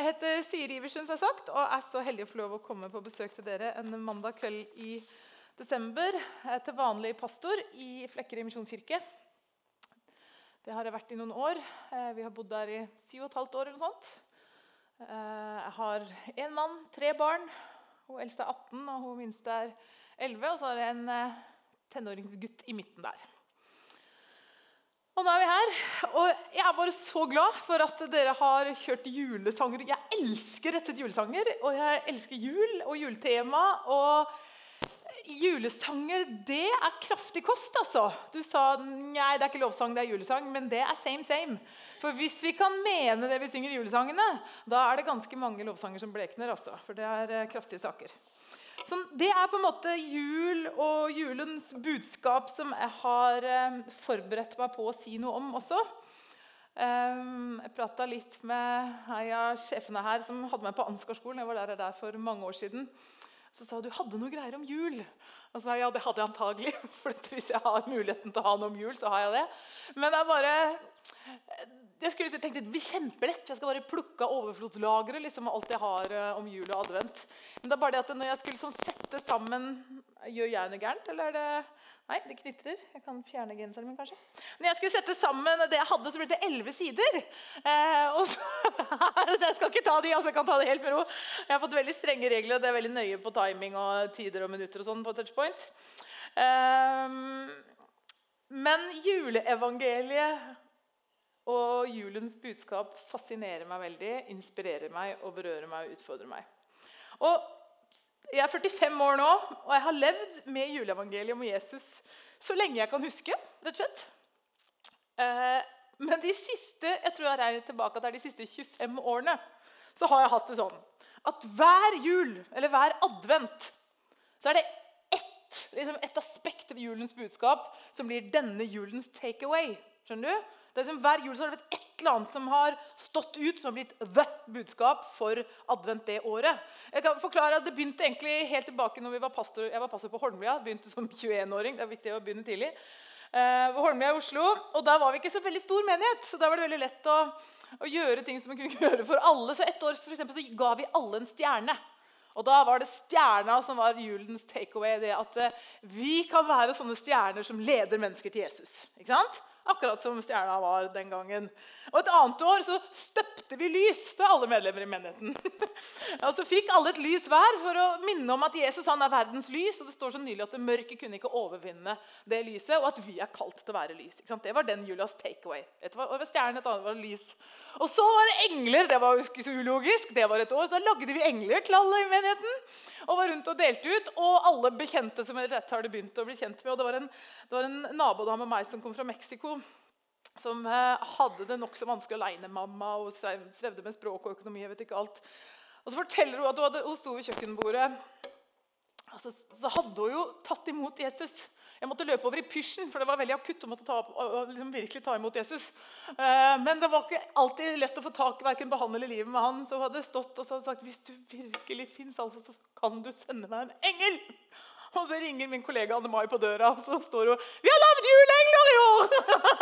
Jeg heter Siri Iversen, som sagt, og er så heldig å få lov å komme på besøk til dere en mandag kveld i desember. Er til vanlig pastor i Flekkerøy misjonskirke. Det har jeg vært i noen år. Eh, vi har bodd der i syv og et halvt år. eller noe sånt. Eh, jeg har én mann, tre barn. Hun eldste er 18, og hun minste er 11. Og så har jeg en eh, tenåringsgutt i midten der. Og nå er vi her. Og jeg er bare så glad for at dere har kjørt julesanger. Jeg elsker rett og slett julesanger, og jeg elsker jul og juletema. Og julesanger, det er kraftig kost, altså. Du sa nei, det er ikke lovsang, det er julesang, men det er same same. For hvis vi kan mene det vi synger julesangene, da er det ganske mange lovsanger som blekner, altså. For det er eh, kraftige saker. Så det er på en måte jul og julens budskap som jeg har eh, forberedt meg på å si noe om også. Um, jeg prata litt med en av sjefene her som hadde meg på Ansgarskolen. Jeg var der, der for mange år siden. Så sa hun du hadde noe greier om jul. Og sa ja, det hadde jeg antagelig. For hvis jeg har muligheten til å ha noe om jul, så har jeg det. Men det er bare jeg skulle tenkt, Det blir kjempelett. Jeg skal bare plukke av overflodslageret liksom, alt jeg har uh, om jul og advent. Men det er bare det at når jeg skulle sånn, sette sammen Gjør jeg noe gærent, eller er det Nei, det knitrer. Jeg kan fjerne genseren min, kanskje. Når jeg skulle sette sammen det jeg hadde, så ble det elleve sider. Eh, og så, jeg skal ikke ta de, altså jeg kan ta det helt med ro. Jeg har fått veldig strenge regler, og det er veldig nøye på timing og tider og minutter og sånn på. Eh, men juleevangeliet og julens budskap fascinerer meg veldig, inspirerer meg og berører meg og utfordrer meg. Og jeg er 45 år nå, og jeg har levd med juleevangeliet om Jesus så lenge jeg kan huske. rett og slett. Eh, men de siste jeg tror jeg regner tilbake at det er de siste 25 årene så har jeg hatt det sånn at hver jul, eller hver advent, så er det liksom et aspekt ved julens budskap som blir denne julens takeaway. Skjønner du? Det er som Hver jul så har det vært et eller annet som har stått ut, som har blitt the budskap for advent det året. Jeg kan forklare at Det begynte egentlig helt tilbake når var pastor, jeg var pastor på Holmlia. begynte som 21-åring. Det er viktig å begynne tidlig. Eh, Holmlia i Oslo, og Da var vi ikke så veldig stor menighet. så Da var det veldig lett å, å gjøre ting som vi kunne gjøre for alle. Så Et år for eksempel, så ga vi alle en stjerne. Og Da var det stjerna som var julens takeaway. det At eh, vi kan være sånne stjerner som leder mennesker til Jesus. Ikke sant? Akkurat som stjerna var den gangen. Og Et annet år så støpte vi lys til alle medlemmer i menigheten. og Så fikk alle et lys hver for å minne om at Jesus han er verdens lys. og Det står så nylig at det mørket kunne ikke overvinne det lyset, og at vi er kalt til å være lys. Det var den julas takeaway. Et var stjerne, et annet var lys. Og så var det engler. Det var ikke så ulogisk. Det var et år, så Da lagde vi engler til alle i menigheten og var rundt og delte ut. Og alle bekjente som jeg har det begynt å bli kjent med. og Det var en, det var en nabodame av meg som kom fra Mexico som eh, hadde det nokså vanskelig aleine-mamma og strevde med språk og økonomi. jeg vet ikke alt. Og så forteller Hun at hun, hadde, hun sto ved kjøkkenbordet. Altså, så hadde hun jo tatt imot Jesus. Jeg måtte løpe over i pysjen, for det var veldig akutt å måtte ta, liksom virkelig ta imot Jesus. Eh, men det var ikke alltid lett å få tak i verken behandle livet med han. Så hun hadde stått og sagt hvis du virkelig fins, altså, så kan du sende meg en engel. Og så ringer min kollega Anne Mai på døra, og så står hun 'Vi har lagd juleengler i år!'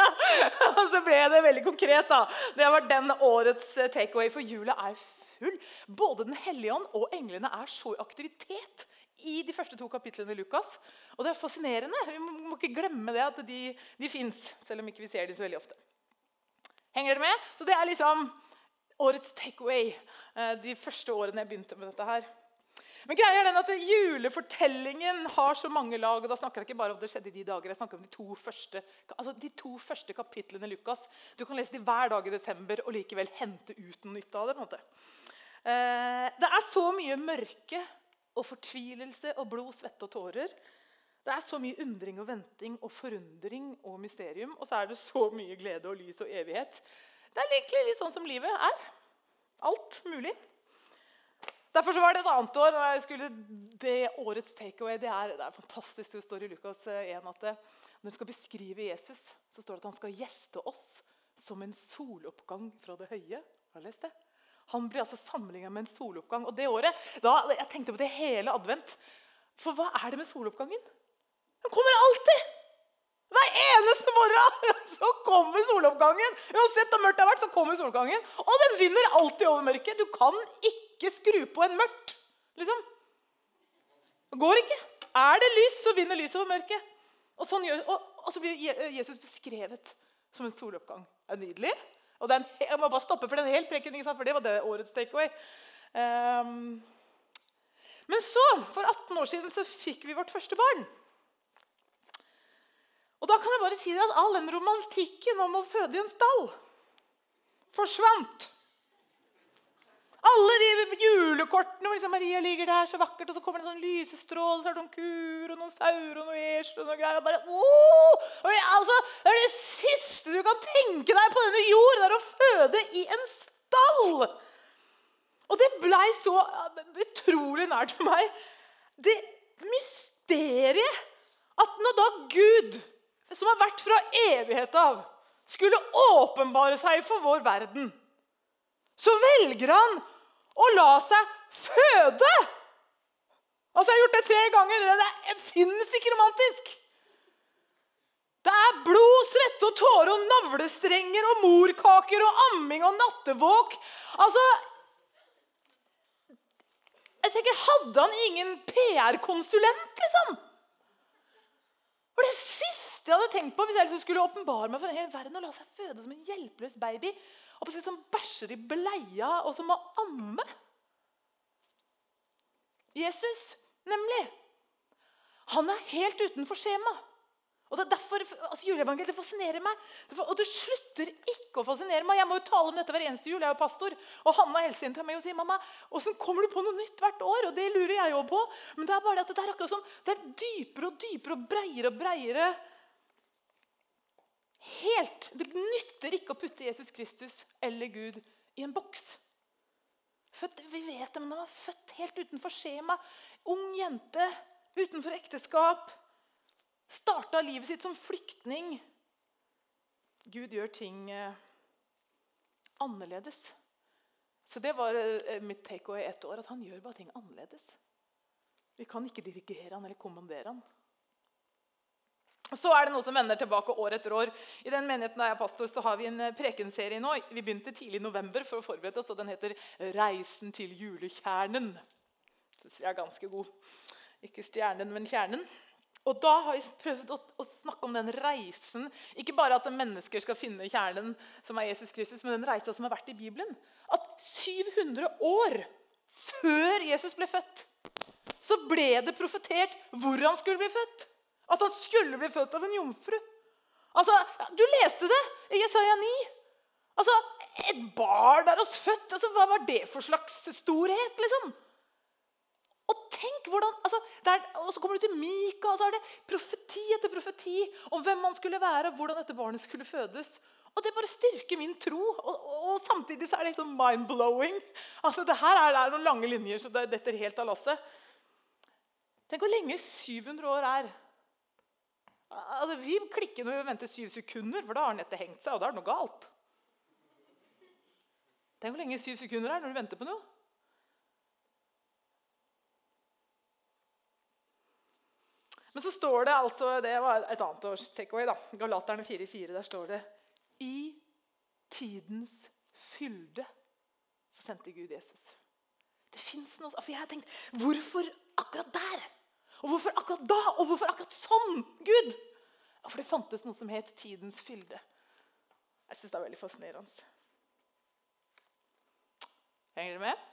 og så ble det veldig konkret. da. Det har vært den årets eh, takeaway, for jula er full. Både Den hellige ånd og englene er så i aktivitet i de første to kapitlene i Lukas. Og det er fascinerende. Vi må ikke glemme det at de, de fins, selv om ikke vi ser dem så veldig ofte. Henger dere med? Så det er liksom årets takeaway eh, de første årene jeg begynte med dette her. Men greia er den at Julefortellingen har så mange lag. og da snakker jeg ikke bare om det skjedde i de dager, jeg snakker om de to første, altså de to første kapitlene i Lukas. Du kan lese de hver dag i desember og likevel hente ut noe nytt av det. på en måte. Eh, det er så mye mørke og fortvilelse og blod, svette og tårer. Det er så mye undring og venting og forundring og mysterium. Og så er det så mye glede og lys og evighet. Det er egentlig litt sånn som livet er. Alt mulig. Derfor var det et annet år. og jeg skulle, det Årets takeaway det er, det er fantastisk. Det står i Lukas 1 eh, at det, når du skal beskrive Jesus, så står det at han skal gjeste oss som en soloppgang fra det høye. Har du lest det? Han blir altså sammenligna med en soloppgang. Og det året, da, Jeg tenkte på det hele advent. For hva er det med soloppgangen? Den kommer alltid! Hver eneste morgen så kommer soloppgangen. Uansett hvor mørkt det har vært, så kommer soloppgangen. Og den vinner alltid over mørket. Du kan ikke skru på en mørkt. liksom. Det går ikke. Er det lys, så vinner lyset over mørket. Og, sånn og, og så blir Jesus beskrevet som en soloppgang. Det er nydelig. Og en, jeg må bare stoppe, for den hele en hel preken, for det var det årets takeaway. Um, men så, for 18 år siden, så fikk vi vårt første barn. Og da kan jeg bare si at all den romantikken om å føde i en stall forsvant. Alle de julekortene hvor liksom Maria ligger der så vakkert, og så kommer det en sånn lysestråle, så er det noen kuer og noen sauer og noe esel og noe greier. Bare, altså, det er det siste du kan tenke deg på denne jord, det er å føde i en stall. Og det blei så utrolig nært for meg. Det mysteriet at når da Gud, som har vært fra evighet av, skulle åpenbare seg for vår verden så velger han å la seg føde. Altså, Jeg har gjort det tre ganger. Det, det finnes ikke romantisk. Det er blod, svette og tårer og navlestrenger og morkaker og amming og nattevåk. Altså Jeg tenker, Hadde han ingen PR-konsulent, liksom? For det siste jeg hadde tenkt på hvis jeg liksom skulle åpenbare meg for hele hel verden og la seg føde som en hjelpeløs baby og som bæsjer i bleia, og som må amme. Jesus, nemlig. Han er helt utenfor skjema. Og det er derfor altså, Juleevangeliet fascinerer meg. Og det slutter ikke å fascinere meg. Jeg må jo tale om dette hver eneste jul. Jeg er jo pastor. Og Hanna hilser inn til meg og sier mamma, hvordan kommer du på noe nytt hvert år. Og det lurer jeg jo på. Men det er bare det at det er akkurat som det er dypere og dypere og breiere og breiere helt Det nytter ikke å putte Jesus Kristus eller Gud i en boks. Født, vi vet det, men Han var født helt utenfor skjema. Ung jente utenfor ekteskap. Starta livet sitt som flyktning. Gud gjør ting eh, annerledes. Så Det var eh, mitt takeaway i ett år, at han gjør bare ting annerledes. Vi kan ikke dirigere han eller kommandere han. Så er det noe som vender tilbake år etter år. I den menigheten der jeg er pastor, så har vi en eh, prekenserie nå. Vi begynte tidlig i november for å forberede oss, og den heter 'Reisen til julekjernen'. Syns jeg er ganske god. Ikke stjernen, men kjernen. Og Da har vi prøvd å, å, snakke om den reisen. Ikke bare at mennesker skal finne kjernen, som er Jesus Kristus, men den reisa som har vært i Bibelen. At 700 år før Jesus ble født, så ble det profetert hvor han skulle bli født. At han skulle bli født av en jomfru. Altså, Du leste det i Jesaja 9. Altså, Et barn er oss født. Altså, hva var det for slags storhet? liksom? Og tenk hvordan, altså, der, og Så kommer du til Mika, og så er det profeti etter profeti om hvem man skulle være, og hvordan dette barnet skulle fødes. Og Det bare styrker min tro. Og, og, og samtidig så er det helt sånn mind-blowing. Altså, det her er, det er noen lange linjer så det detter helt av lasset. Tenk hvor lenge 700 år er. Altså, Vi klikker når vi venter syv sekunder, for da har nettet hengt seg. og da er det noe galt. Tenk hvor lenge syv sekunder er når du venter på noe. Men så står det altså Det var et annet års takeaway. da, Galaterne 4,4. Der står det I tidens fylde så sendte Gud Jesus. Det fins noe For jeg har tenkt Hvorfor akkurat der? Og hvorfor akkurat da? Og hvorfor akkurat sånn? Gud! For det fantes noe som het tidens fylde. Jeg syns det er veldig fascinerende. Henger dere med?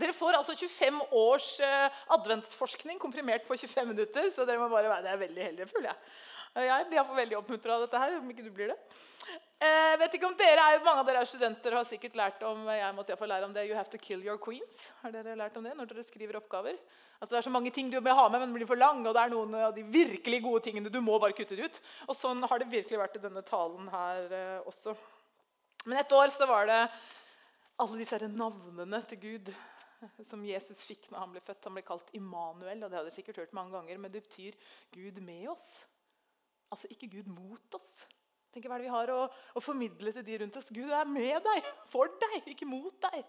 Dere får altså 25 års uh, adventsforskning komprimert på 25 minutter. så dere må bare være, Det er veldig heldige, føler jeg. Jeg blir iallfall veldig oppmuntra av dette her. om ikke du blir det. Eh, vet ikke om dere er, Mange av dere er studenter og har sikkert lært om jeg måtte i lære om det, you have to kill your queens. Har dere lært om det når dere skriver oppgaver? Altså, det er så mange ting du må ha med, men blir for lang, og det er noen av de virkelig gode tingene du må bare kutte ut. Og Sånn har det virkelig vært i denne talen her eh, også. Men et år så var det alle disse navnene til Gud som Jesus fikk når han ble født. Han ble kalt Immanuel, og det har dere sikkert hørt mange ganger, men det betyr Gud med oss. Altså ikke Gud mot oss. Tenk Hva er det vi har å, å, formidle til de rundt oss? Gud er med deg, for deg, ikke mot deg.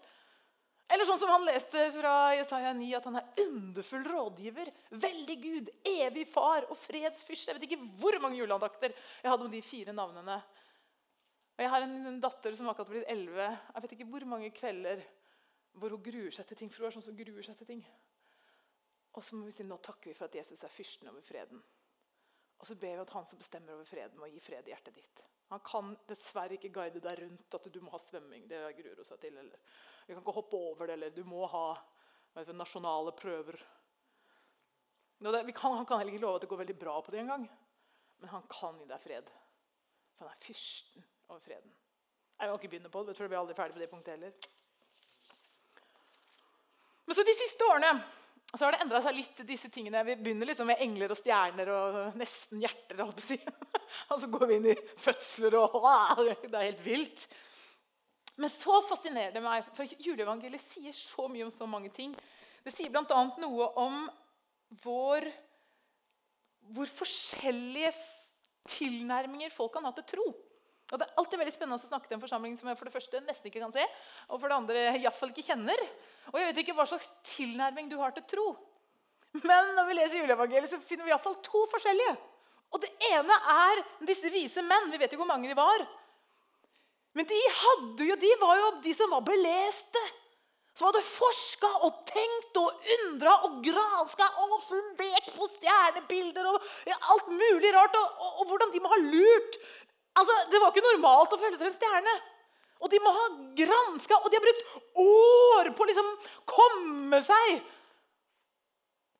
Eller sånn som han leste fra Jesaja 9, at han er underfull rådgiver, veldig Gud, evig far og fredsfyrste. Jeg vet ikke hvor mange juleandakter jeg hadde med de fire navnene. Og Jeg har en datter som akkurat blitt 11. Jeg vet ikke hvor mange kvelder hvor hun gruer seg til ting. For hun er sånn som gruer seg til ting. Og så må vi si nå takker vi for at Jesus er fyrsten over freden. Og så ber vi at han som bestemmer over freden, må gi fred i hjertet ditt. Han kan dessverre ikke guide deg rundt at du må ha svømming. det gruer hun seg til, eller Vi kan ikke hoppe over det, eller du må ha du, nasjonale prøver. Det, kan, han kan heller ikke love at det går veldig bra på det engang. Men han kan gi deg fred. For han er fyrsten over freden. Jeg kan ikke begynne på det, for vi er aldri ferdig på det punktet heller. Men så de siste årene og så har det endra seg litt. disse tingene. Vi begynner liksom med engler og stjerner og nesten hjerter. Og så går vi inn i fødsler, og det er helt vilt. Men så fascinerer det meg, for juleevangeliet sier så mye om så mange ting. Det sier bl.a. noe om vår, hvor forskjellige tilnærminger folk kan ha til tro. Og Det er alltid veldig spennende å snakke til en forsamling som jeg for det første nesten ikke kan se, og for det andre iallfall ikke kjenner. Og jeg vet ikke hva slags tilnærming du har til tro. Men når vi leser juleevangeliet, så finner vi iallfall to forskjellige. Og Det ene er disse vise menn. Vi vet jo hvor mange de var. Men de, hadde jo, de var jo de som var beleste. Som hadde forska og tenkt og undra og granska og fundert på stjernebilder og alt mulig rart. Og, og, og hvordan de må ha lurt Altså, Det var ikke normalt å følge etter en stjerne. Og de må ha granska, og de har brukt år på å liksom komme seg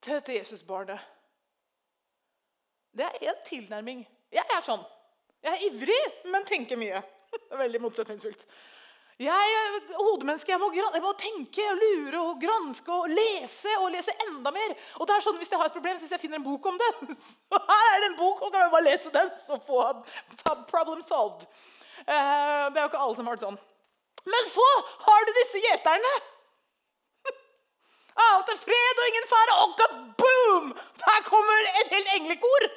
til dette Jesusbarnet. Det er én tilnærming. Jeg er sånn. Jeg er ivrig, men tenker mye. Det er veldig motsetningsfullt. Jeg er hodemenneske. Jeg må, jeg må, tenke og lure og granske og lese og lese enda mer. Og det er sånn, Hvis jeg har et problem, så hvis jeg finner en bok om det så er det en bok, og kan jeg bare lese den, så få problem solved. Eh, det er jo ikke alle som har det sånn. Men så har du disse gjeterne. Alt er fred og ingen fare. Og kaboom! Der kommer et helt englekor.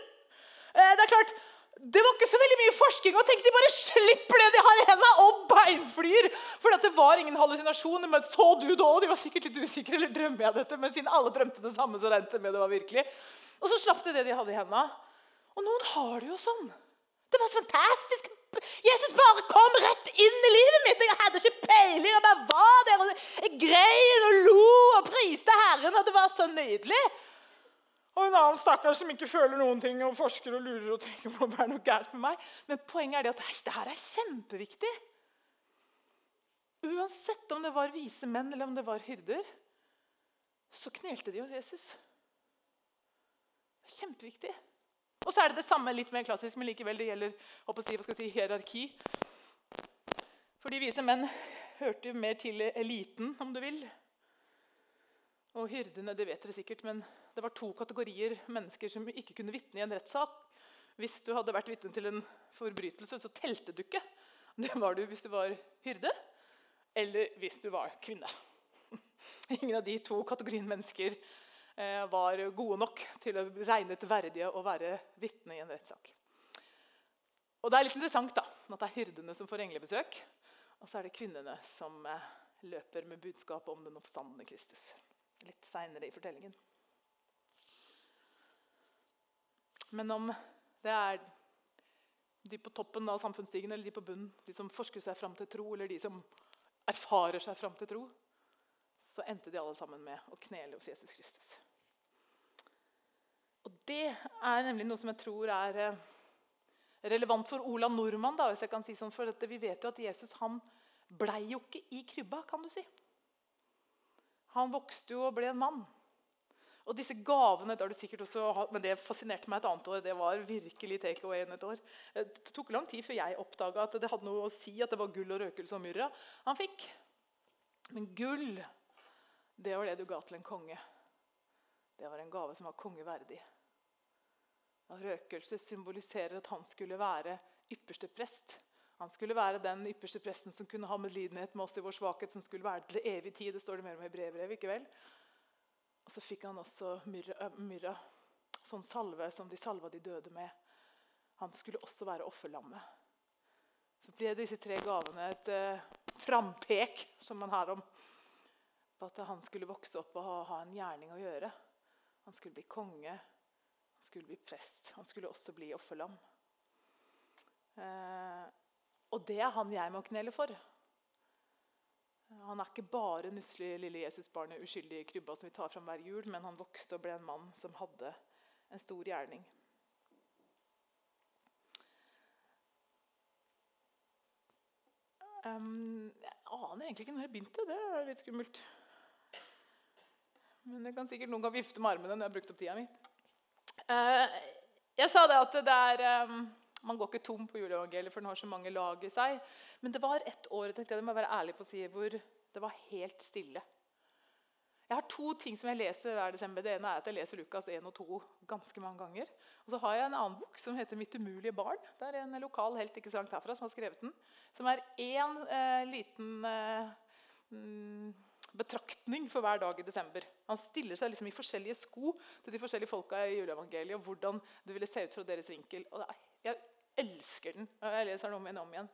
Eh, det er klart, det var ikke så veldig mye forskning. og tenk, De bare slipper det de har i hendene, og beinflyr. For det var ingen hallusinasjoner. Men så du da? De var sikkert litt usikre. eller drømmer jeg dette? Men siden alle drømte det samme, så regnet det med det var virkelig. Og så slapp de det de hadde i hendene. Og noen har det jo sånn. Det var så fantastisk. Jesus bare kom rett inn i livet mitt. Jeg hadde ikke peiling. Jeg bare var der og jeg grein og lo og priste Herren. Og det var så nydelig. Og en annen stakkar som ikke føler noen ting og forsker og lurer og tenker på om det er noe gærent med meg. Men poenget er det at det her er kjempeviktig. Uansett om det var vise menn eller om det var hyrder, så knelte de hos Jesus. Kjempeviktig. Og så er det det samme litt mer klassisk, men likevel det gjelder si, si, hierarki. For de vise menn hørte jo mer til eliten, om du vil. Og hyrdene, det vet dere sikkert, men det var to kategorier mennesker som ikke kunne vitne i en rettssak. Hvis du hadde vært vitne til en forbrytelse, så telte du ikke. Det var du hvis du var hyrde, eller hvis du var kvinne. Ingen av de to kategoriene mennesker eh, var gode nok til å regne til verdige å være vitne i en rettssak. Og Det er litt interessant da, at det er hyrdene som får englebesøk, og så er det kvinnene som eh, løper med budskapet om den oppstandende Kristus litt seinere i fortellingen. Men om det er de på toppen av samfunnsstigen eller de på bunnen, de som forsker seg fram til tro, eller de som erfarer seg fram til tro, så endte de alle sammen med å knele hos Jesus Kristus. Og Det er nemlig noe som jeg tror er eh, relevant for Ola Nordmann. Da, hvis jeg kan si sånn, for dette. Vi vet jo at Jesus han blei jo ikke i krybba, kan du si. Han vokste jo og ble en mann. Og disse gavene det har du sikkert også, men det fascinerte meg et annet år. Det var virkelig take away et år. Det tok lang tid før jeg oppdaga at det hadde noe å si at det var gull og røkelse og myrra han fikk. Men gull, det var det du ga til en konge. Det var en gave som var kongeverdig. Røkelse symboliserer at han skulle være ypperste prest. Han skulle være den ypperste presten som kunne ha medlidenhet med oss i vår svakhet, som skulle være til evig tid. Det står det mer om i brevbrevet. ikke vel? Og så fikk han også myrra, myrra, sånn salve som de salva de døde med. Han skulle også være offerlammet. Så ble disse tre gavene et uh, frampek, som man har om. at han skulle vokse opp og ha, ha en gjerning å gjøre. Han skulle bli konge, han skulle bli prest. Han skulle også bli offerlam. Eh, og det er han jeg må knele for. Han er ikke bare nusselige lille Jesusbarnet uskyldig i krybba som vi tar fram hver jul, men han vokste og ble en mann som hadde en stor gjerning. Um, jeg aner egentlig ikke når jeg begynte. Det er litt skummelt. Men jeg kan sikkert noen gang vifte med armene når jeg har brukt opp tida mi. Uh, jeg sa det at det er um, Man går ikke tom på juleevangeliet, for den har så mange lag i seg. Men det var ett år tenkte jeg, det må jeg være ærlig på å si, hvor det var helt stille. Jeg har to ting som jeg leser hver desember. Det ene er at jeg leser Lukas 1 og 2 ganske mange ganger. Og så har jeg en annen bok som heter 'Mitt umulige barn'. Det er en lokal helt ikke så langt herfra som har skrevet den. Som er én eh, liten eh, mm, betraktning for hver dag i desember. Han stiller seg liksom i forskjellige sko til de forskjellige folka i juleevangeliet. og hvordan det ville se ut fra deres vinkel. Og det er, jeg elsker den. og Jeg leser den om igjen og om igjen.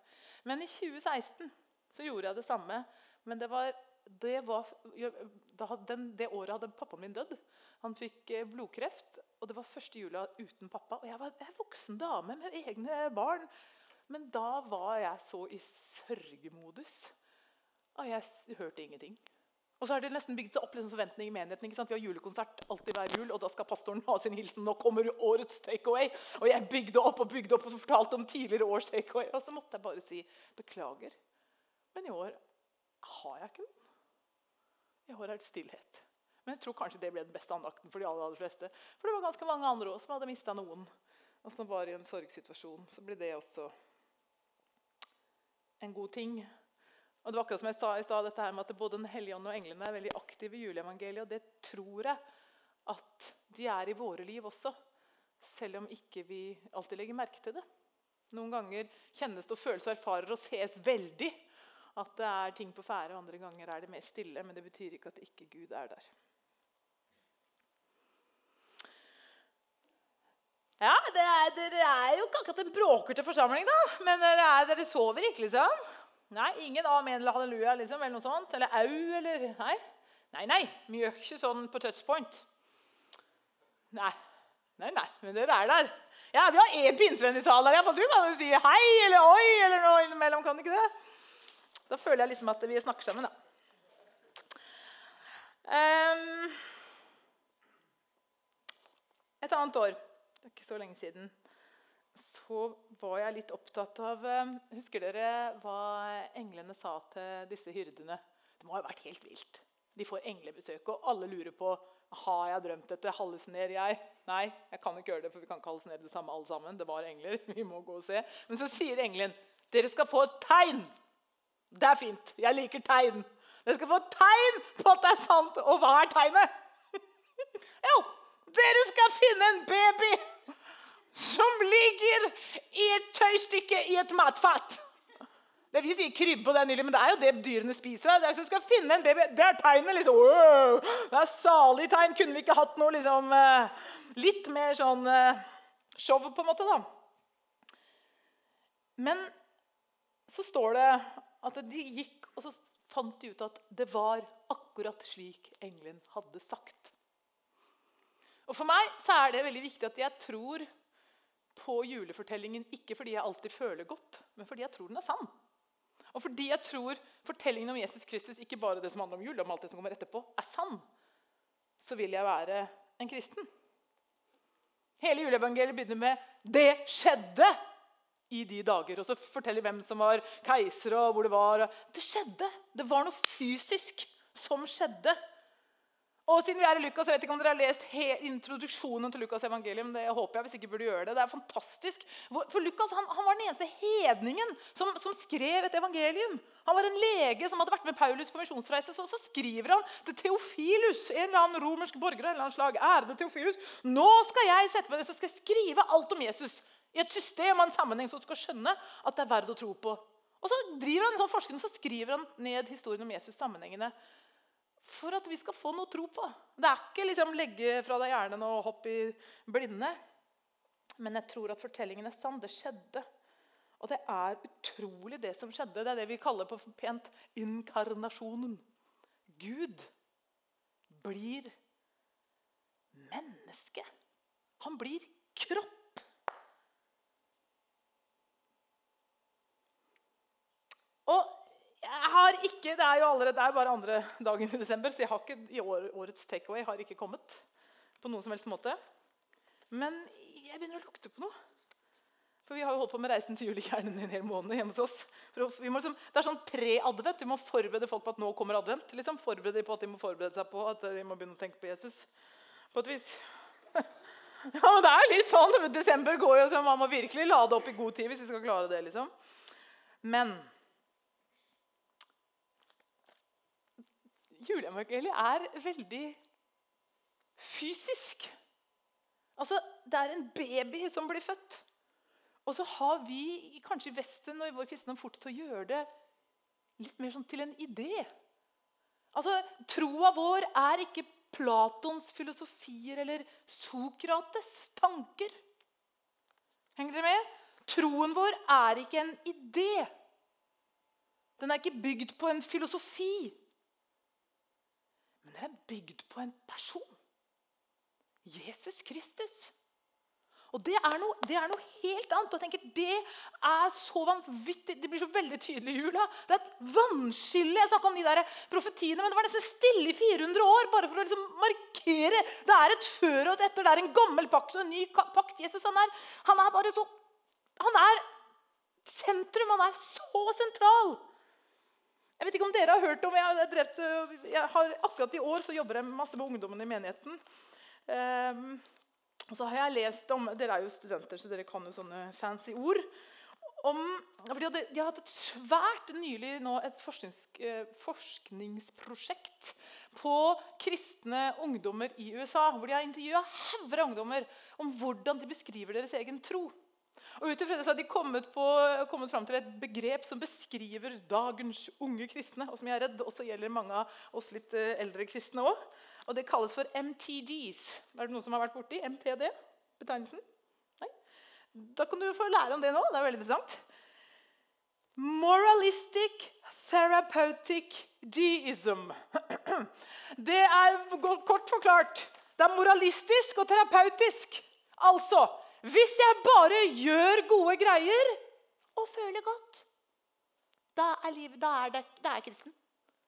Men i 2016 så gjorde jeg det samme. Men det var det, var, den, det, året hadde pappaen min dødd. Han fikk eh, blodkreft. og Det var første jula uten pappa. Og jeg var en voksen dame med egne barn. Men da var jeg så i sørgemodus. Og jeg hørte ingenting. Og så har det nesten bygd seg opp liksom forventning i menigheten. ikke sant? Vi har julekonsert alltid hver jul, og da skal pastoren ha sin hilsen. Nå kommer årets takeaway. Og jeg bygde opp og bygde opp og fortalte om tidligere års takeaway. Og så måtte jeg bare si beklager. Men i år har jeg ikke noen. I år er det stillhet. Men jeg tror kanskje det ble den beste andakten for de aller, aller fleste. For det var ganske mange andre også som hadde mista noen, og som var i en sorgsituasjon. Så ble det også en god ting. Og det var akkurat som jeg sa i sted, dette her med at Både Den hellige ånd og englene er veldig aktive i juleevangeliet. Og det tror jeg at de er i våre liv også, selv om ikke vi alltid legger merke til det. Noen ganger kjennes det og føles og erfarer og ses veldig at det er ting på ferde, og andre ganger er det mer stille. Men det betyr ikke at ikke Gud er der. Ja, er, Dere er jo ikke akkurat en bråkete forsamling, da. Men er, dere sover ikke, liksom? Nei, Ingen amen eller halleluja liksom, eller noe sånt? Eller au, eller Nei, nei, nei. Vi gjør ikke sånn på touchpoint. Nei, nei, nei. Men dere er der. Ja, Vi har én pinsevenn i salen her. Du kan jo si hei eller oi eller noe innimellom. kan du ikke det? Da føler jeg liksom at vi snakker sammen, da. Um, et annet år, det er ikke så lenge siden, så var jeg litt opptatt av um, Husker dere hva englene sa til disse hyrdene? Det må ha vært helt vilt. De får englebesøk, og alle lurer på har jeg drømt dette. Hallusinerer jeg? Nei, jeg kan ikke gjøre det, for vi kan ikke hallusinere det samme alle sammen. Det var engler. vi må gå og se. Men så sier engelen dere skal få et tegn. Det er fint. Jeg liker tegn. Dere skal få et tegn på at det er sant. Og hva er tegnet? jo, dere skal finne en baby som ligger i et tøystykke i et matfat. Det Vi sier krybbe, og det er nydelig, men det er jo det dyrene spiser. Det er som skal finne en baby. Det er tegnet. liksom. Wow, det er salig tegn. Kunne vi ikke hatt noe liksom, eh, litt mer sånn eh, show, på en måte, da? Men så står det at de gikk, og så fant de ut at det var akkurat slik engelen hadde sagt. Og For meg så er det veldig viktig at jeg tror på julefortellingen ikke fordi jeg alltid føler godt, men fordi jeg tror den er sann. Og fordi jeg tror fortellingen om Jesus Kristus, ikke bare det som handler om jul, om alt det som kommer etterpå, er sann, så vil jeg være en kristen. Hele juleevangeliet begynner med 'Det skjedde' i de dager. Og så forteller hvem som var keiser, og hvor det var. Det skjedde. Det var noe fysisk som skjedde. Og siden vi er i Lukas, jeg vet ikke om dere har lest introduksjonen til Lukas' evangelium. det håper jeg hvis ikke burde gjøre Det Det er fantastisk. For Lukas han, han var den eneste hedningen som, som, skrev et evangelium. Han var en lege som hadde vært med Paulus på misjonsreise. Så, så skriver han til Theofilus, en eller annen romersk borger av en eller annen slag. Ærede Theofilus, nå skal jeg sette meg ned så skal jeg skrive alt om Jesus. I et system og en sammenheng som skal skjønne at det er verdt å tro på. Og så driver han en sånn så skriver han ned historien om Jesus sammenhengende. For at vi skal få noe å tro på. Det er ikke liksom legge fra deg hjernen og hoppe i blinde. Men jeg tror at fortellingen er sann. Det skjedde. Og det er utrolig, det som skjedde. Det er det vi kaller på pent inkarnasjonen. Gud blir menneske. Han blir kropp. Og jeg har ikke, Det er jo allerede, det er bare andre dagen i desember, så jeg har ikke, i år, årets takeaway har ikke kommet. på noen som helst måte. Men jeg begynner å lukte på noe. For vi har jo holdt på med Reisen til julekjernen en hel måned hjemme hos oss. Liksom, det er sånn pre-advent. Vi må forberede folk på at nå kommer advent. Liksom. Forberede dem på at de må forberede seg på at de må begynne å tenke på Jesus. På et vis. ja, men det er litt sånn. Desember går jo, sånn. man må virkelig lade opp i god tid hvis vi skal klare det. liksom. Men juleevangeliet er veldig fysisk. Altså, Det er en baby som blir født. Og så har vi kanskje i Vesten og i vår kristendom fort til å gjøre det litt mer sånn til en idé. Altså, Troa vår er ikke Platons filosofier eller Sokrates tanker. Henger dere med? Troen vår er ikke en idé. Den er ikke bygd på en filosofi. Men den er bygd på en person. Jesus Kristus. Og det er, noe, det er, noe, helt annet. og jeg tenker, Det er så vanvittig, det blir så veldig tydelig i jula. Det er et vannskille. Jeg snakka om de der profetiene, men det var nesten stille i 400 år. bare for å liksom markere. Det er et før og et etter. Det er en gammel pakt og en ny pakt. Jesus han er, han er bare så Han er sentrum. Han er så sentral. Jeg vet ikke om dere har hørt om, jeg har, drept, jeg har Akkurat i år så jobber jeg masse med ungdommene i menigheten. Um, og så har jeg lest om, Dere er jo studenter, så dere kan jo sånne fancy ord. Om, de, hadde, de har hatt et svært nylig nå, et forsknings, eh, forskningsprosjekt på kristne ungdommer i USA. Hvor de har intervjua hauger av ungdommer om hvordan de beskriver deres egen tro. Og ut ifra så har de kommet, på, kommet fram til et begrep som beskriver dagens unge kristne. Og som jeg er redd også gjelder mange av oss litt eh, eldre kristne òg. Og det kalles for MTDs. Er det noen som har vært borti MTD? betegnelsen? Nei? Da kan du få lære om det nå. Det er veldig interessant. Moralistic therapeutic deism. Det er kort forklart det er moralistisk og terapeutisk. Altså hvis jeg bare gjør gode greier og føler godt, da er, livet, da er, det, da er jeg kristen.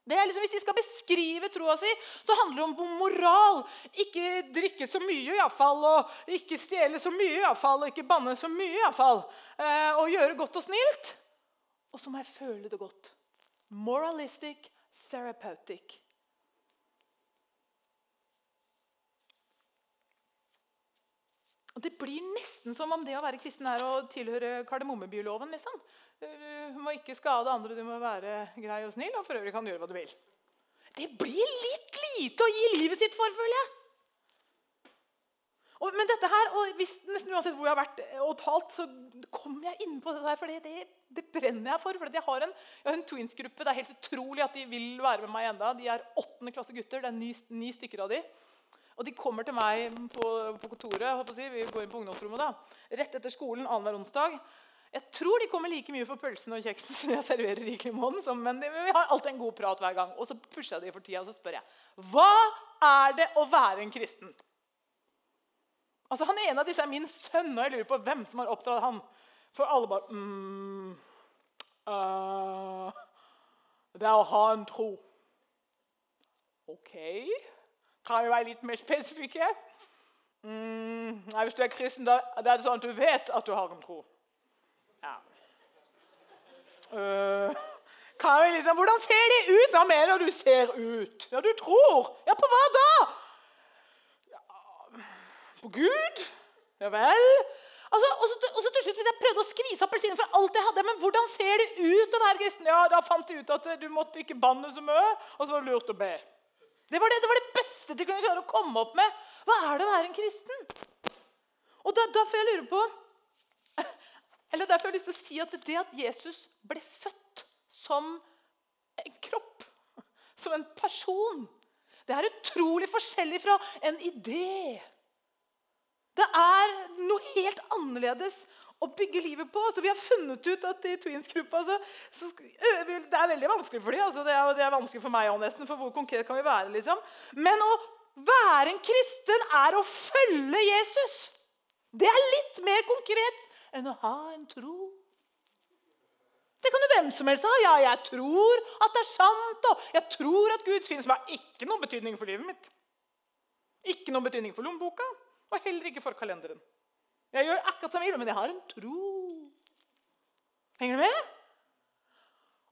Det er liksom, hvis de skal beskrive troa si, så handler det om moral. Ikke drikke så mye, iallfall. Og ikke stjele så mye, iallfall. Og ikke banne så mye, iallfall. Eh, og gjøre godt og snilt. Og så må jeg føle det godt. Moralistic, therapeutic. Det blir nesten som om det å være kristen er å tilhøre kardemommebyloven. Liksom. Du må ikke skade andre, du må være grei og snill, og for øvrig kan du gjøre hva du vil. Det blir litt lite å gi livet sitt for, føler jeg. Og, men dette her, og hvis, Nesten uansett hvor jeg har vært og talt, så kommer jeg inn på det der. For det, det, brenner jeg for. for jeg har en, en twins-gruppe. Det er helt utrolig at de vil være med meg enda. De er åttende klasse gutter. Det er ni, ni stykker av de. Og de kommer til meg på, på kontoret. Si, vi går inn på ungdomsrommet da, rett etter skolen annenhver onsdag. Jeg tror de kommer like mye for pølsene og kjeksen som jeg serverer i Klimon. Men vi har alltid en god prat hver gang. Og så pusher jeg de for tida og så spør jeg hva er det å være en kristen. Altså, Han ene av disse er min sønn, og jeg lurer på hvem som har oppdratt han. For alle bare mm, uh, Det er å ha en tro. OK. Kan vi være litt mer spesifikke. Mm, hvis du er kristen, da, da, er det sånn at du vet at du har en tro. Ja. Uh, kan vi liksom, Hvordan ser de ut? Hva mener du ser ut? Ja, du tror. Ja, på hva da? Ja, på Gud? Ja vel? Altså, og, så, til slutt, Hvis jeg prøvde å skvise appelsiner for alt jeg hadde, men hvordan ser det ut å være kristen? Ja, Da fant jeg ut at du måtte ikke banne så mye, og så var det lurt å be. Det var det, det var det, beste de kunne klare å komme opp med. Hva er det å være en kristen? Og da, Derfor jeg lurer på eller derfor har jeg lyst til å si at det at Jesus ble født som en kropp, som en person, det er utrolig forskjellig fra en idé. Det er noe helt annerledes å bygge livet på. Så vi har funnet ut at i Twins-gruppa så, så, Det er veldig vanskelig for dem. Altså det, er, det er vanskelig for meg òg, nesten. For hvor konkret kan vi være? liksom? Men å være en kristen er å følge Jesus. Det er litt mer konkret enn å ha en tro. Det kan jo hvem som helst ha. Ja, jeg tror at det er sant, og jeg tror at Gud finnes. Men har ikke noen betydning for livet mitt. Ikke noen betydning for lommeboka, og heller ikke for kalenderen. Jeg gjør akkurat som jeg vil, men jeg har en tro. Henger du med?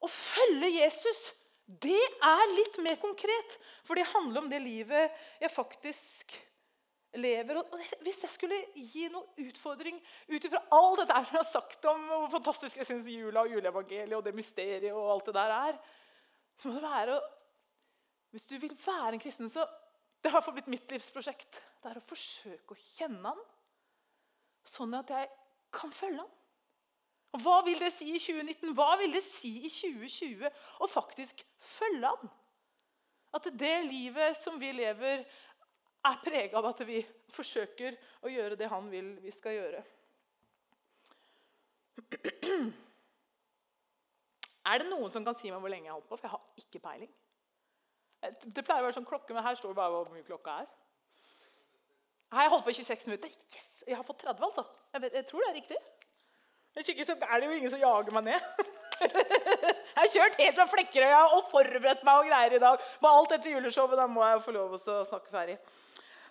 Å følge Jesus, det er litt mer konkret. For det handler om det livet jeg faktisk lever. Og hvis jeg skulle gi noen utfordring ut ifra alt dette som jeg har sagt om hvor fantastisk jeg syns jula og juleevangeliet og det mysteriet og alt det der er, så må det være å Hvis du vil være en kristen, så det har blitt mitt livsprosjekt. Det er å forsøke å kjenne han sånn at jeg kan følge ham. Hva vil det si i 2019? Hva vil det si i 2020 å faktisk følge ham? At det livet som vi lever, er prega av at vi forsøker å gjøre det han vil vi skal gjøre. Er det noen som kan si meg hvor lenge jeg har holdt på? For jeg har ikke peiling. Det pleier å være sånn klokke, men her står det bare hvor mye klokka er. Har jeg holdt på i 26 minutter? Yes! Jeg har fått 30, altså. Jeg, vet, jeg tror det er riktig. Hvis ikke så er det jo ingen som jager meg ned. jeg har kjørt helt fra Flekkerøya og forberedt meg og greier i dag. Med alt dette juleshowet. Da må jeg få lov til å snakke ferdig.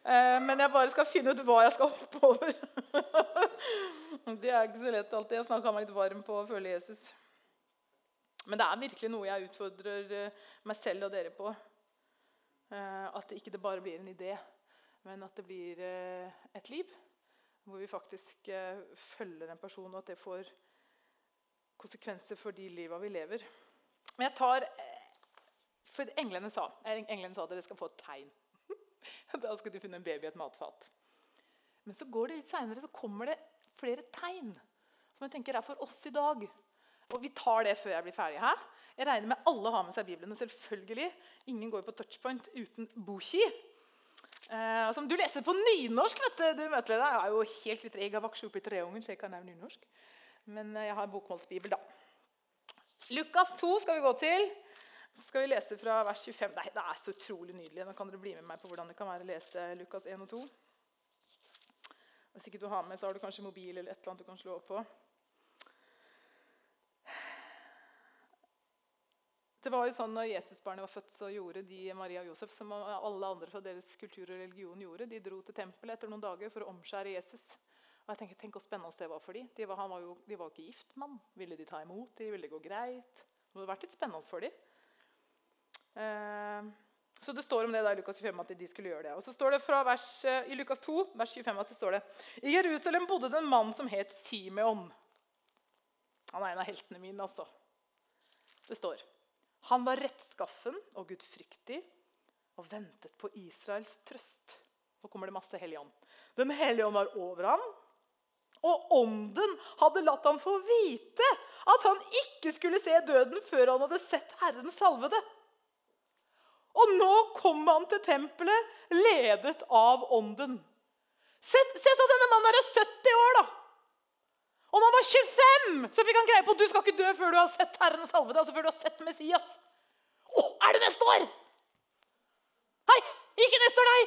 Eh, men jeg bare skal finne ut hva jeg skal hoppe over. det er ikke så lett alltid. Jeg snakker meg litt varm på å følge Jesus. Men det er virkelig noe jeg utfordrer eh, meg selv og dere på. Eh, at det ikke bare blir en idé, men at det blir et liv hvor vi faktisk eh, følger en person, og at det får konsekvenser for de liva vi lever. Men jeg tar eh, For englene sa englene sa at dere skal få et tegn. da skal de finne en baby i et matfat. Men så går det litt seinere, så kommer det flere tegn som jeg tenker er for oss i dag. Og vi tar det før jeg blir ferdig. her. Jeg regner med alle har med seg Bibelen. og selvfølgelig, Ingen går på touchpoint uten boki. Eh, som du leser på nynorsk. vet du, du møter. Jeg er jo helt litt Jeg har vokst opp i Treungen, så jeg kan nevne nynorsk. Men eh, jeg har bokmålsbibel, da. Lukas 2 skal vi gå til. Så skal vi lese fra vers 25. Nei, Det er så utrolig nydelig. Nå kan dere bli med meg på hvordan det kan være å lese Lukas 1 og 2. Hvis ikke du har med, så har du kanskje mobil eller et eller annet du kan slå opp på. Det var jo sånn når Jesusbarnet var født, så gjorde de Maria og Josef som alle andre fra deres kultur og religion gjorde. De dro til tempelet etter noen dager for å omskjære Jesus. Og jeg tenker, Tenk hvor spennende det var for dem. De var, han var jo, de var ikke gift mann. Ville de ta imot dem? Ville det gå greit? Det hadde vært litt spennende for dem. Eh, så det står om det der i Lukas 25 at de skulle gjøre det. Og så står det fra vers, eh, I Lukas 2, vers 25 at det står det I Jerusalem bodde det en mann som het Simeon. Han er en av heltene mine, altså. Det står han var rettskaffen og gudfryktig og ventet på Israels trøst. Nå kommer det masse hellig ånd. Den hellige ånd var over ham, og ånden hadde latt ham få vite at han ikke skulle se døden før han hadde sett Herren salvede. Og nå kom han til tempelet, ledet av ånden. Sett, sett at denne mannen er 70 år, da. Og når han var 25, så fikk han greie på at du skal ikke dø før du har sett Herren salve deg. Altså før du har sett Messias. Å, er det neste år? Nei, ikke neste år, nei.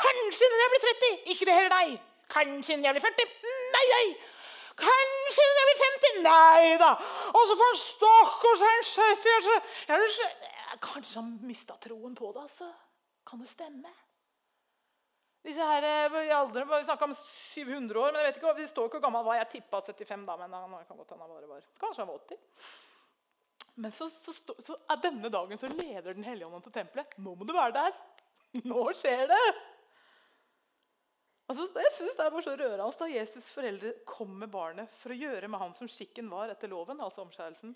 Kanskje når jeg blir 30. Ikke det heller, nei. Kanskje når jeg blir 40. Nei, nei. Kanskje når jeg blir 50. Nei da. Og så får han stakkars en 70 Kanskje han mista troen på det, altså. Kan det stemme? Disse her, eh, i alderen, Vi snakka om 700 år, men jeg vet ikke, det står ikke hvor gammel han var. Jeg tippa 75, da, men han kan godt han bare var. Kanskje han var 80. Men så, så, så, er denne dagen så leder Den hellige ånd til tempelet. Nå må du være der! Nå skjer det! Altså, jeg synes Det er bare så rørende da Jesus' foreldre kom med barnet for å gjøre med ham som skikken var etter loven. altså omskjærelsen.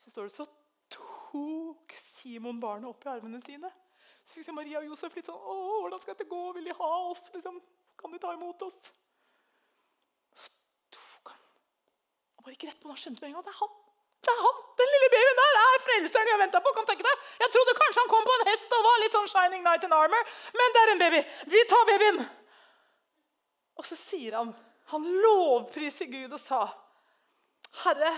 Så står det så tok Simon barnet opp i armene sine. Så sier Maria og Josef litt sånn 'Å, hvordan skal dette gå? Vil de ha oss? Liksom, kan de ta imot oss?' Så tok han Han var ikke rett på Han skjønte med en gang det er han. Det er han! Den lille babyen der er frelseren jeg venta på. kan tenke deg. Jeg trodde kanskje han kom på en hest og var litt sånn shining night in armor, men det er en baby. Vi tar babyen. Og så sier han Han lovpriser Gud og sa, 'Herre,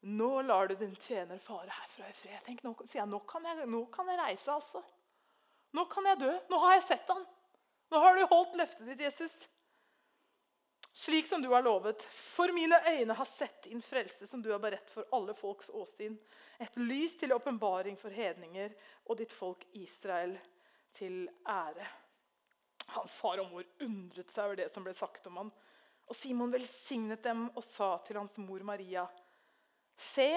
nå lar du din tjener fare herfra i fred.' Tenk, nå, sier jeg, nå kan jeg, nå kan jeg reise, altså. Nå kan jeg dø. Nå har jeg sett han. Nå har du holdt løftet ditt, Jesus. Slik som du har lovet. For mine øyne har sett din frelse, som du har beredt for alle folks åsyn. Et lys til åpenbaring for hedninger og ditt folk Israel til ære. Hans far og mor undret seg over det som ble sagt om ham. Og Simon velsignet dem og sa til hans mor Maria.: Se,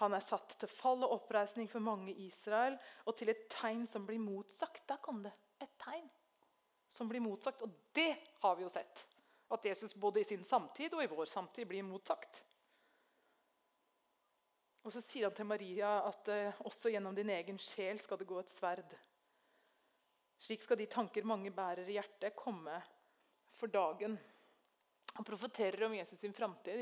han er satt til fall og oppreisning for mange i Israel, og til et tegn som blir motsagt. Der kom det. Et tegn som blir motsagt. Og det har vi jo sett. At Jesus både i sin samtid og i vår samtid blir motsagt. Og så sier han til Maria at eh, også gjennom din egen sjel skal det gå et sverd. Slik skal de tanker mange bærer i hjertet, komme for dagen. Han profeterer om Jesus sin framtid.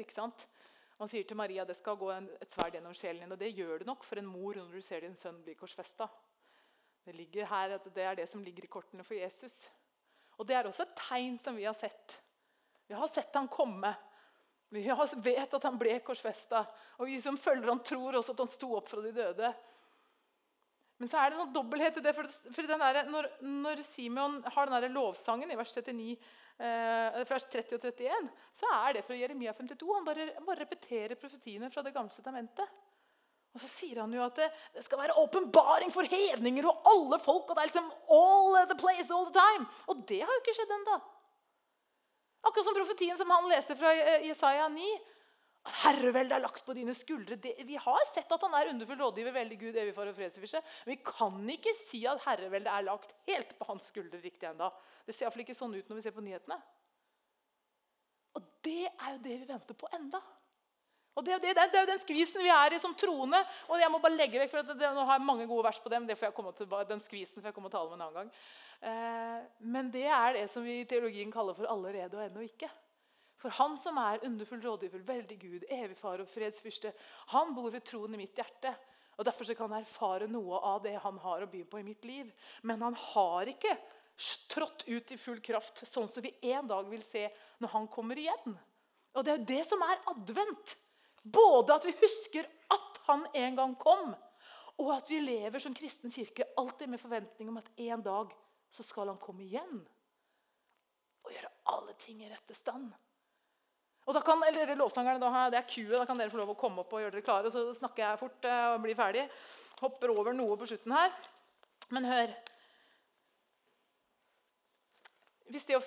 Han sier til Maria det skal gå et sverd gjennom sjelen din. Og det gjør det nok for en mor når du ser din sønn bli korsfesta. Det ligger her at det er det som ligger i kortene for Jesus. Og Det er også et tegn som vi har sett. Vi har sett han komme. Vi vet at han ble korsfesta. Og vi som følger han tror også at han sto opp fra de døde. Men så er det noen dobbelthet i det. For, for der, når, når, Simeon har den lovsangen i vers 39, eh, vers 30 og 31, så er det fra Jeremia 52. Han bare, bare repeterer profetiene fra Det gamle testamentet. Og så sier han jo at det, det skal være åpenbaring for hedninger og alle folk. og det er liksom all the place, all the time. Og det har jo ikke skjedd ennå. Akkurat som profetien som han leser fra Jesaja 9 at herreveldet er lagt på dine skuldre. Det, vi har sett at han er underfull rådgiver, veldig Gud, evig far og fredsfyrste. Men vi kan ikke si at herreveldet er lagt helt på hans skuldre riktig enda. Det ser iallfall ikke sånn ut når vi ser på nyhetene. Og det er jo det vi venter på enda. Og det, det, det, er jo den skvisen vi er i som troende. og jeg må bare legge vekk, for det, Nå har jeg mange gode vers på dem. det får jeg komme til, den skvisen får jeg komme og tale om en annen gang. Eh, men det er det som vi i teologien kaller for allerede og ennå ikke. For han som er underfull, rådgiver, veldig Gud, evig far og fredsfyrste, han bor ved troen i mitt hjerte. Og Derfor kan jeg erfare noe av det han har å by på i mitt liv. Men han har ikke trådt ut i full kraft, sånn som vi en dag vil se når han kommer igjen. Og Det er jo det som er advent. Både at vi husker at han en gang kom, og at vi lever som kristen kirke alltid med forventning om at en dag så skal han komme igjen og gjøre alle ting i rette stand. Og da kan, eller lovsangerne, da, Det er kuet. Da kan dere få lov å komme opp og gjøre dere klare. Så snakker jeg fort eh, og blir ferdig. Hopper over noe på slutten her. Men hør Hvis det å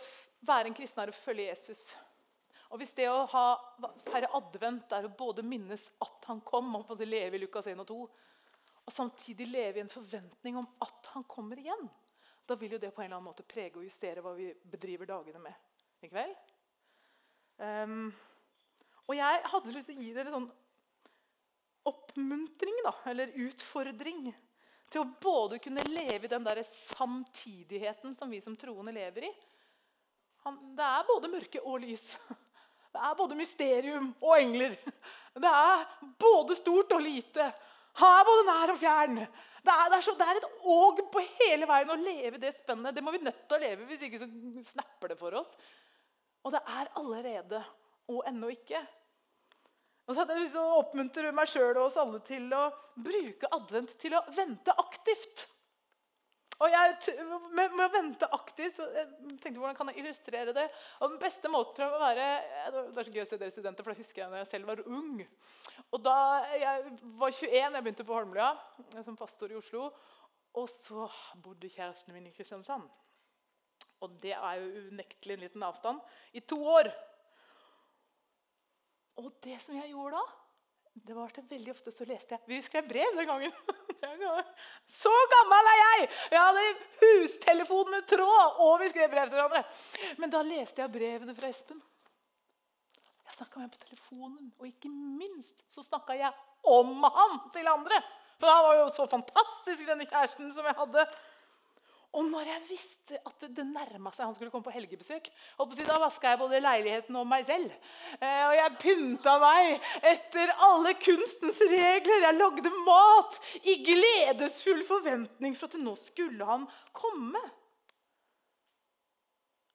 være en kristen er å følge Jesus, og hvis det å ha færre advent er å både minnes at han kom, og få leve i Lukas 1 og 2, og samtidig leve i en forventning om at han kommer igjen, da vil jo det på en eller annen måte prege og justere hva vi bedriver dagene med. Ikke vel? Um, og jeg hadde lyst til å gi dere sånn oppmuntring, da, eller utfordring, til å både kunne leve i den der samtidigheten som vi som troende lever i. Han, det er både mørke og lys. Det er både mysterium og engler. Det er både stort og lite. Er både nær og fjern. Det er, det er, så, det er et åg på hele veien å leve det spennet. Det må vi nødt til å leve, hvis ikke så snapper det for oss. Og det er allerede og ennå ikke. Og så hadde jeg lyst meg sjøl og oss alle til å bruke advent til å vente aktivt. Og jeg, med, med, å vente aktivt så jeg tenkte hvordan kan jeg illustrere det? Og den beste måten å være Det er så gøy å se dere studenter, for da husker jeg da jeg selv var ung. Og Da jeg var 21, jeg begynte på Holmlia som pastor i Oslo. Og så bodde kjæresten min i Kristiansand. Og det er jo unektelig en liten avstand. I to år. Og det som jeg gjorde da det var at veldig ofte så leste jeg Vi skrev brev den gangen. Så gammel er jeg! Jeg hadde hustelefon med tråd, og vi skrev brev til hverandre. Men da leste jeg brevene fra Espen. Jeg snakka med ham på telefonen, og ikke minst så snakka jeg om ham til andre. For han var jo så fantastisk, denne kjæresten som jeg hadde. Og når jeg visste at det nærma seg han skulle komme på helgebesøk, da vaska jeg både leiligheten og meg selv. Eh, og jeg pynta meg etter alle kunstens regler. Jeg lagde mat i gledesfull forventning for at nå skulle han komme.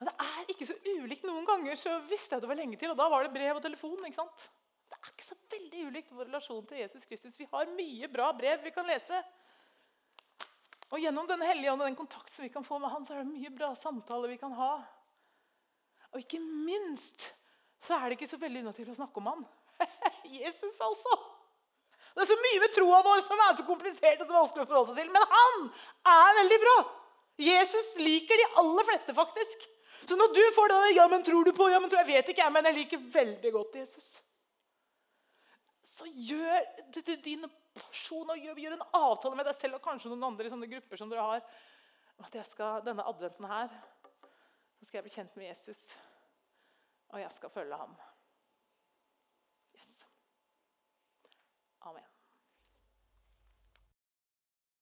Men det er ikke så ulikt. Noen ganger så visste jeg det var lenge til, og da var det brev og telefon. ikke sant? Det er ikke så veldig ulikt vår relasjon til Jesus Kristus. Vi har mye bra brev vi kan lese. Og gjennom Den hellige ånd og den kontakt som vi kan få med han, så er det mye bra samtaler vi kan ha. Og ikke minst så er det ikke så veldig unaturlig å snakke om han. Jesus, altså! Det er så mye med troa vår som er så komplisert og så vanskelig å forholde seg til. Men han er veldig bra! Jesus liker de aller fleste, faktisk. Så når du får det ja, men tror du på, ja, men tror, Jeg vet ikke, men jeg liker veldig godt Jesus. Så gjør det til din person og gjør, gjør, en avtale med deg selv og kanskje noen andre i sånne grupper som dere har. At jeg skal, denne adventen her så skal jeg bli kjent med Jesus, og jeg skal følge ham.